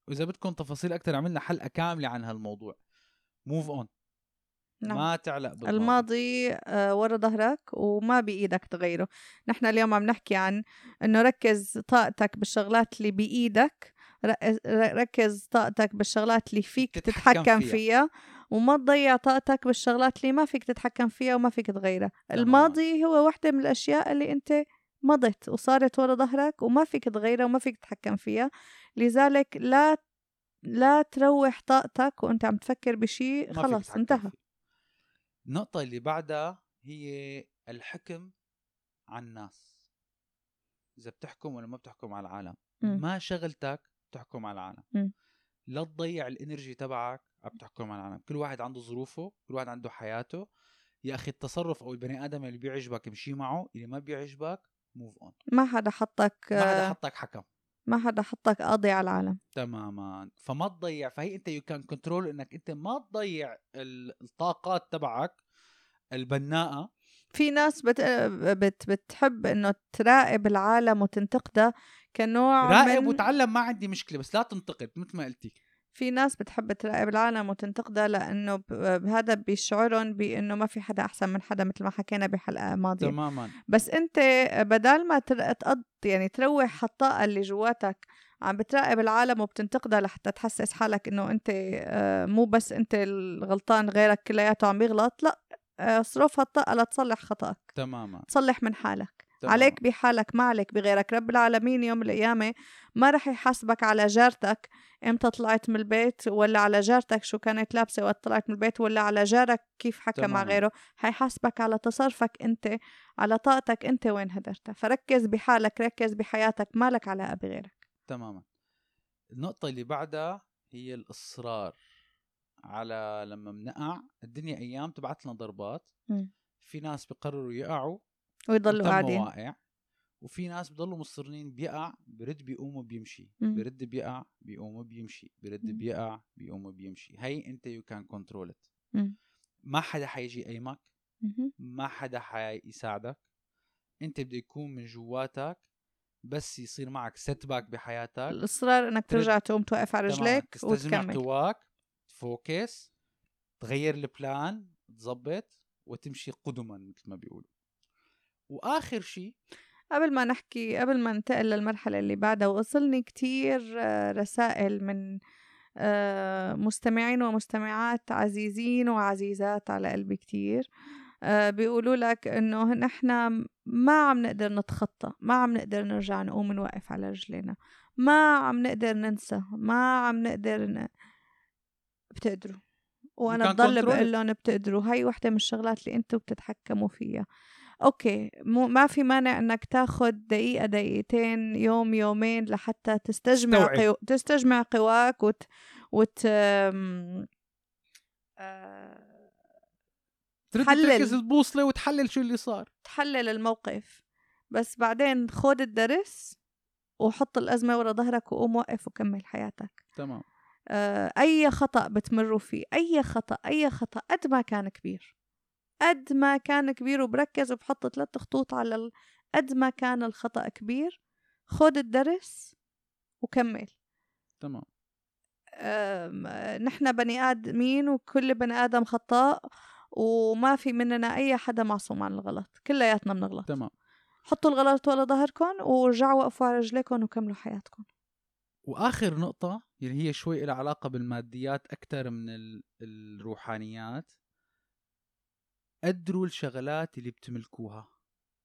وإذا بدكم تفاصيل أكثر عملنا حلقة كاملة عن هالموضوع move on نعم ما تعلق بالماضي الماضي آه، ورا ظهرك وما بإيدك تغيره نحن اليوم عم نحكي عن أنه ركز طاقتك بالشغلات اللي بإيدك ركز طاقتك بالشغلات اللي فيك تتحكم تتحكم فيها. فيها. وما تضيع طاقتك بالشغلات اللي ما فيك تتحكم فيها وما فيك تغيرها. الماضي هو واحدة من الأشياء اللي أنت مضت وصارت ورا ظهرك وما فيك تغيرها وما فيك تتحكم فيها لذلك لا لا تروح طاقتك وأنت عم تفكر بشيء خلص انتهى فيه. النقطة اللي بعدها هي الحكم على الناس إذا بتحكم ولا ما بتحكم على العالم مم. ما شغلتك تحكم على العالم مم. لا تضيع الإنرجي تبعك عم تحكم على العالم كل واحد عنده ظروفه كل واحد عنده حياته يا أخي التصرف أو البني آدم اللي بيعجبك امشي معه اللي ما بيعجبك move on ما حدا حطك ما حدا حطك حكم. ما حدا حطك قاضي على العالم. تماما. فما تضيع. فهي أنت you can control إنك أنت ما تضيع ال- الطاقات تبعك البناءة. في ناس بت... بت... بتحب إنه تراقب العالم وتنتقده كنوع راقب من... وتعلم ما عندي مشكلة بس لا تنتقد مثل ما قلتي. في ناس بتحب تراقب العالم وتنتقده لأنه. هذا بيشعرهم بأنه ما في حدا أحسن من حدا مثل ما حكينا بحلقة ماضية. تماما. بس أنت بدل ما تقض يعني تروح الطاقه اللي جواتك عم بتراقب العالم وبتنتقدها لحتى تحسس حالك إنه أنت آه، مو بس أنت الغلطان غيرك كلياته عم بيغلط لأ آه، اصرف هالطاقه لتصلح خطأك. تماما. تصلح من حالك. تمام. عليك بحالك ما عليك بغيرك. رب العالمين يوم القيامة ما رح يحاسبك على جارتك إمتى طلعت من البيت ولا على جارتك شو كانت لابسة وقت طلعت من البيت ولا على جارك كيف حكى مع. غيره؟ حيحاسبك على تصرفك أنت على طاقتك أنت وين هدرتها. فركز بحالك ركز بحياتك مالك علاقة بغيرك تماما. النقطة اللي بعدها هي الإصرار على لما بنقع الدنيا أيام تبعت لنا ضربات. مم. في ناس بيقرروا يقعوا ويضلوا قاعدين. واقع. وفي ناس بضلوا مصرين بيقع برد بيقوم وبيمشي. برد بيقع بيقوم وبيمشي برد. بيقع بيقوم وبيمشي هي انت you can control مم. ما حدا حيجي يقيمك. ما حدا حيساعدك انت بده يكون من جواتك بس يصير معك setback بحياتك الإصرار إنك ترجع تقوم توقف على. رجليك وتكمل قواك ت focus تغير ال plan تظبط وتمشي قدما مثل ما بيقولوا وآخر شيء قبل ما نحكي قبل ما ننتقل للمرحلة اللي بعدها وصلني كتير آه، رسائل من آه، مستمعين ومستمعات عزيزين وعزيزات على قلبي كتير آه، بيقولوا لك إنه نحن ما عم نقدر نتخطى ما عم نقدر نرجع نقوم نوقف على رجلينا ما عم نقدر ننسى ما عم نقدر ن... بتقدروا وأنا بضل بقول. لهم بتقدروا هاي وحدة من الشغلات اللي أنتم بتتحكموا فيها أوكي مو ما في مانع إنك تاخد دقيقة دقيقتين يوم يومين لحتى تستجمع. قو... تستجمع قواك وت وت أم، آه، ترد. تركز البوصلة وتحلل شو اللي صار. تحلل الموقف. بس بعدين خود الدرس وحط الأزمة ورا ظهرك وقوم وقف وكمل حياتك. تمام. آه، أي خطأ بتمروا فيه أي خطأ أي خطأ قد ما كان كبير. قد ما كان كبير وبركز وبحط ثلاث خطوط على ال... قد ما كان الخطأ كبير خد الدرس وكمل. تمام. نحن بني آدمين وكل بني آدم خطاء وما في مننا أي حدا معصوم عن الغلط كلياتنا بنغلط تمام. حطوا الغلط ورا ظهركم ورجعوا وقفوا على رجليكم وكملوا حياتكم. وآخر نقطة اللي هي شوي لها علاقة بالماديات أكثر من ال- الروحانيات. قدروا الشغلات اللي بتملكوها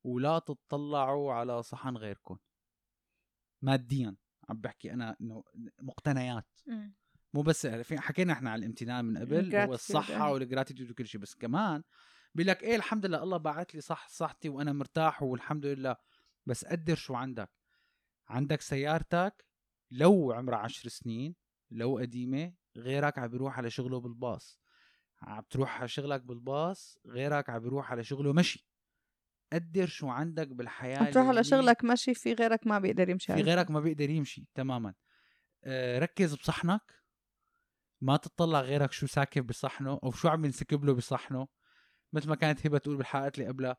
ولا تطلعوا على صحن غيركم ماديا عم بحكي أنا إنه مقتنيات. مو بس في حكينا إحنا على الامتنان من قبل هو الصحة إيه. والجراتيتيود وكل شيء بس كمان بيقول لك إيه الحمد لله الله باعت لي صح صحتي وأنا مرتاح والحمد لله. بس قدر شو عندك؟ عندك سيارتك لو عمرها عشر سنين لو قديمة غيرك عم بيروح على شغله بالباص. عم تروح على شغلك بالباص غيرك عم بيروح على شغله مشي. قدر شو عندك بالحياة عم تروح على. شغلك ماشي في غيرك ما بيقدر يمشي في غيرك ما بيقدر يمشي تماما. آه ركز بصحنك. ما تطلع غيرك شو ساكب بصحنه أو شو عم ينسكب له بصحنه. مثل ما كانت هبة تقول بالحلقات اللي قبلها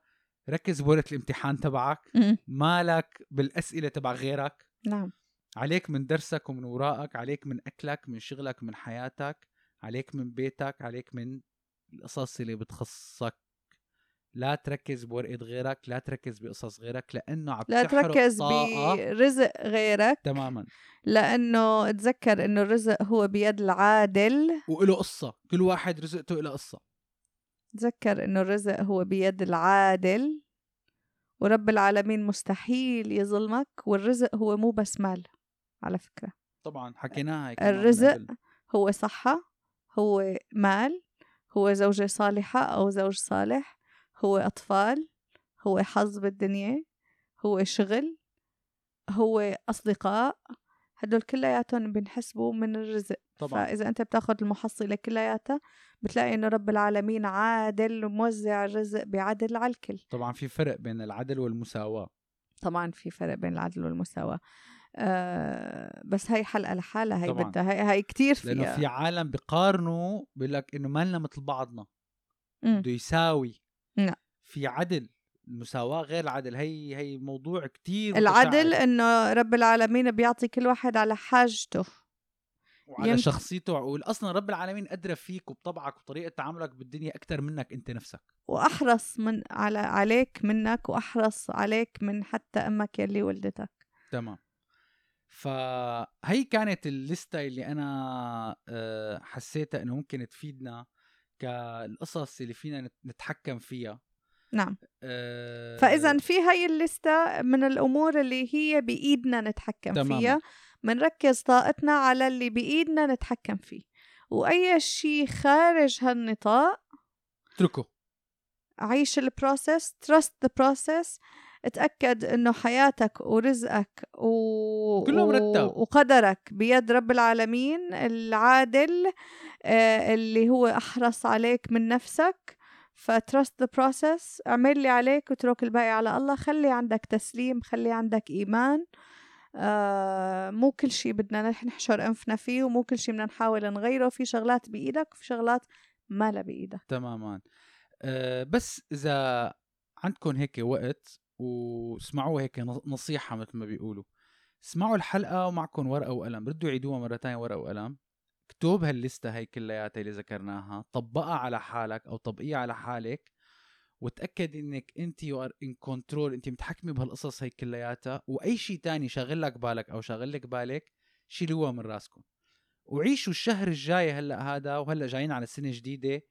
ركز بورقة الامتحان تبعك. مالك بالأسئلة تبع غيرك. نعم. عليك من درسك ومن وراءك عليك من أكلك من شغلك من حياتك. عليك من بيتك عليك من القصص اللي بتخصك. لا تركز بورقة غيرك لا تركز بقصص غيرك لأنه عم لا تركز. برزق غيرك. تماما. لأنه تذكر إنه الرزق هو بيد العادل. وله قصة كل واحد رزقته له قصة. تذكر إنه الرزق هو بيد العادل. ورب العالمين مستحيل يظلمك والرزق هو مو بس مال على فكرة. طبعا حكيناها الرزق. هو صحة. هو مال هو زوجة صالحة أو زوج صالح هو أطفال هو حظ بالدنيا هو شغل هو أصدقاء. هدول كلياتهم بنحسبوا من الرزق. طبعا. فإذا أنت بتاخد المحصلة كلياتها بتلاقي إنه رب العالمين عادل وموزع الرزق بعدل على الكل. طبعا في فرق بين العدل والمساواة. طبعا في فرق بين العدل والمساواة. آه بس هاي حلقة لحالها هي طبعاً. بدها هاي, هاي كتير فيها لأنه في عالم بيقارنوا بيقول لك إنه مالنا مثل بعضنا مم. بده يساوي لا. في عدل المساواه غير العدل هي هي موضوع كتير العدل متشعب. إنه رب العالمين بيعطي كل واحد على حاجته وعلى يمكن- شخصيته وعقول أصلا رب العالمين أدرى فيك وبطبعك وطريقة تعاملك بالدنيا أكثر منك أنت نفسك وأحرص من على عليك منك وأحرص عليك من حتى أمك يلي ولدتك تمام فهي كانت الليستة اللي أنا آه، حسيتها إنه ممكن تفيدنا كالقصص اللي فينا نت- نتحكم فيها. نعم. آه، فإذا في هاي الليستة من الأمور اللي هي بإيدنا نتحكم تماماً. فيها بنركز طاقتنا على اللي بإيدنا نتحكم فيه. وأي شيء خارج هالنطاق اتركه. عيش ال process trust the process اتأكد إنه حياتك ورزقك و... كله مرتب. وقدرك بيد رب العالمين العادل آه اللي هو أحرص عليك من نفسك. ف trust the process اعمل اللي عليك واترك الباقي على الله. خلي عندك تسليم خلي عندك إيمان. آه مو كل شيء بدنا نح- نحشر أنفنا فيه ومو كل شيء بدنا نحاول نغيره. في شغلات بإيدك وفي شغلات ما لها بإيدك. تماما. أه بس إذا عندكم هيك وقت واسمعوها هيك نصيحة مثل ما بيقولوا. اسمعوا الحلقة ومعكم ورقة وقلم. ردوا عيدوها مرة ثانية ورقة وقلم. اكتب هالليسته هي كلياتها اللي ذكرناها. طبقها على حالك أو طبقيها على حالك. وتأكد إنك أنت you are in control أنت متحكمة بهالقصص هي كلياتها. وأي شيء تاني شاغل لك بالك أو شاغل لك بالك شيلوها من راسكم. وعيشوا الشهر الجاي هلأ هذا وهلأ جايين على سنة جديدة.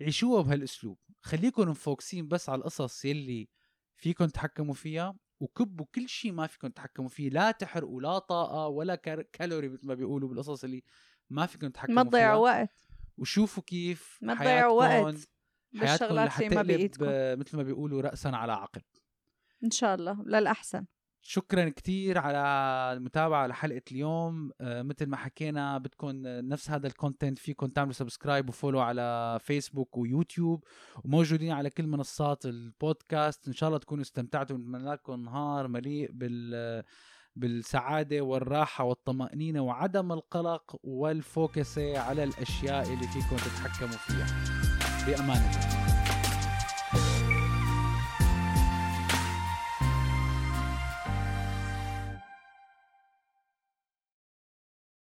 عيشوها بهالأسلوب. خليكم مفوكسين بس على القصص يلي فيكم تتحكموا فيها وكبوا كل شيء ما فيكم تتحكموا فيه لا تحرقوا لا طاقة ولا كالوري مثل ما بيقولوا بالقصص اللي ما فيكم تتحكموا ما تضيعوا وقت. وشوفوا كيف ما تضيعوا وقت بالشغلات اللي ما بإيدكم. مثل ما بيقولوا راسا على عقب. إن شاء الله للأحسن. شكرا كتير على المتابعة لحلقة اليوم. آه مثل ما حكينا بدكم نفس هذا ال content فيكم تعملوا subscribe و follow على فيسبوك ويوتيوب وموجودين على كل منصات البودكاست إن شاء الله تكونوا استمتعتوا. نتمنى لكم نهار مليء بال بالسعادة والراحة والطمأنينة وعدم القلق والفوكسة على الأشياء اللي فيكم تتحكموا فيها. بأمان الله.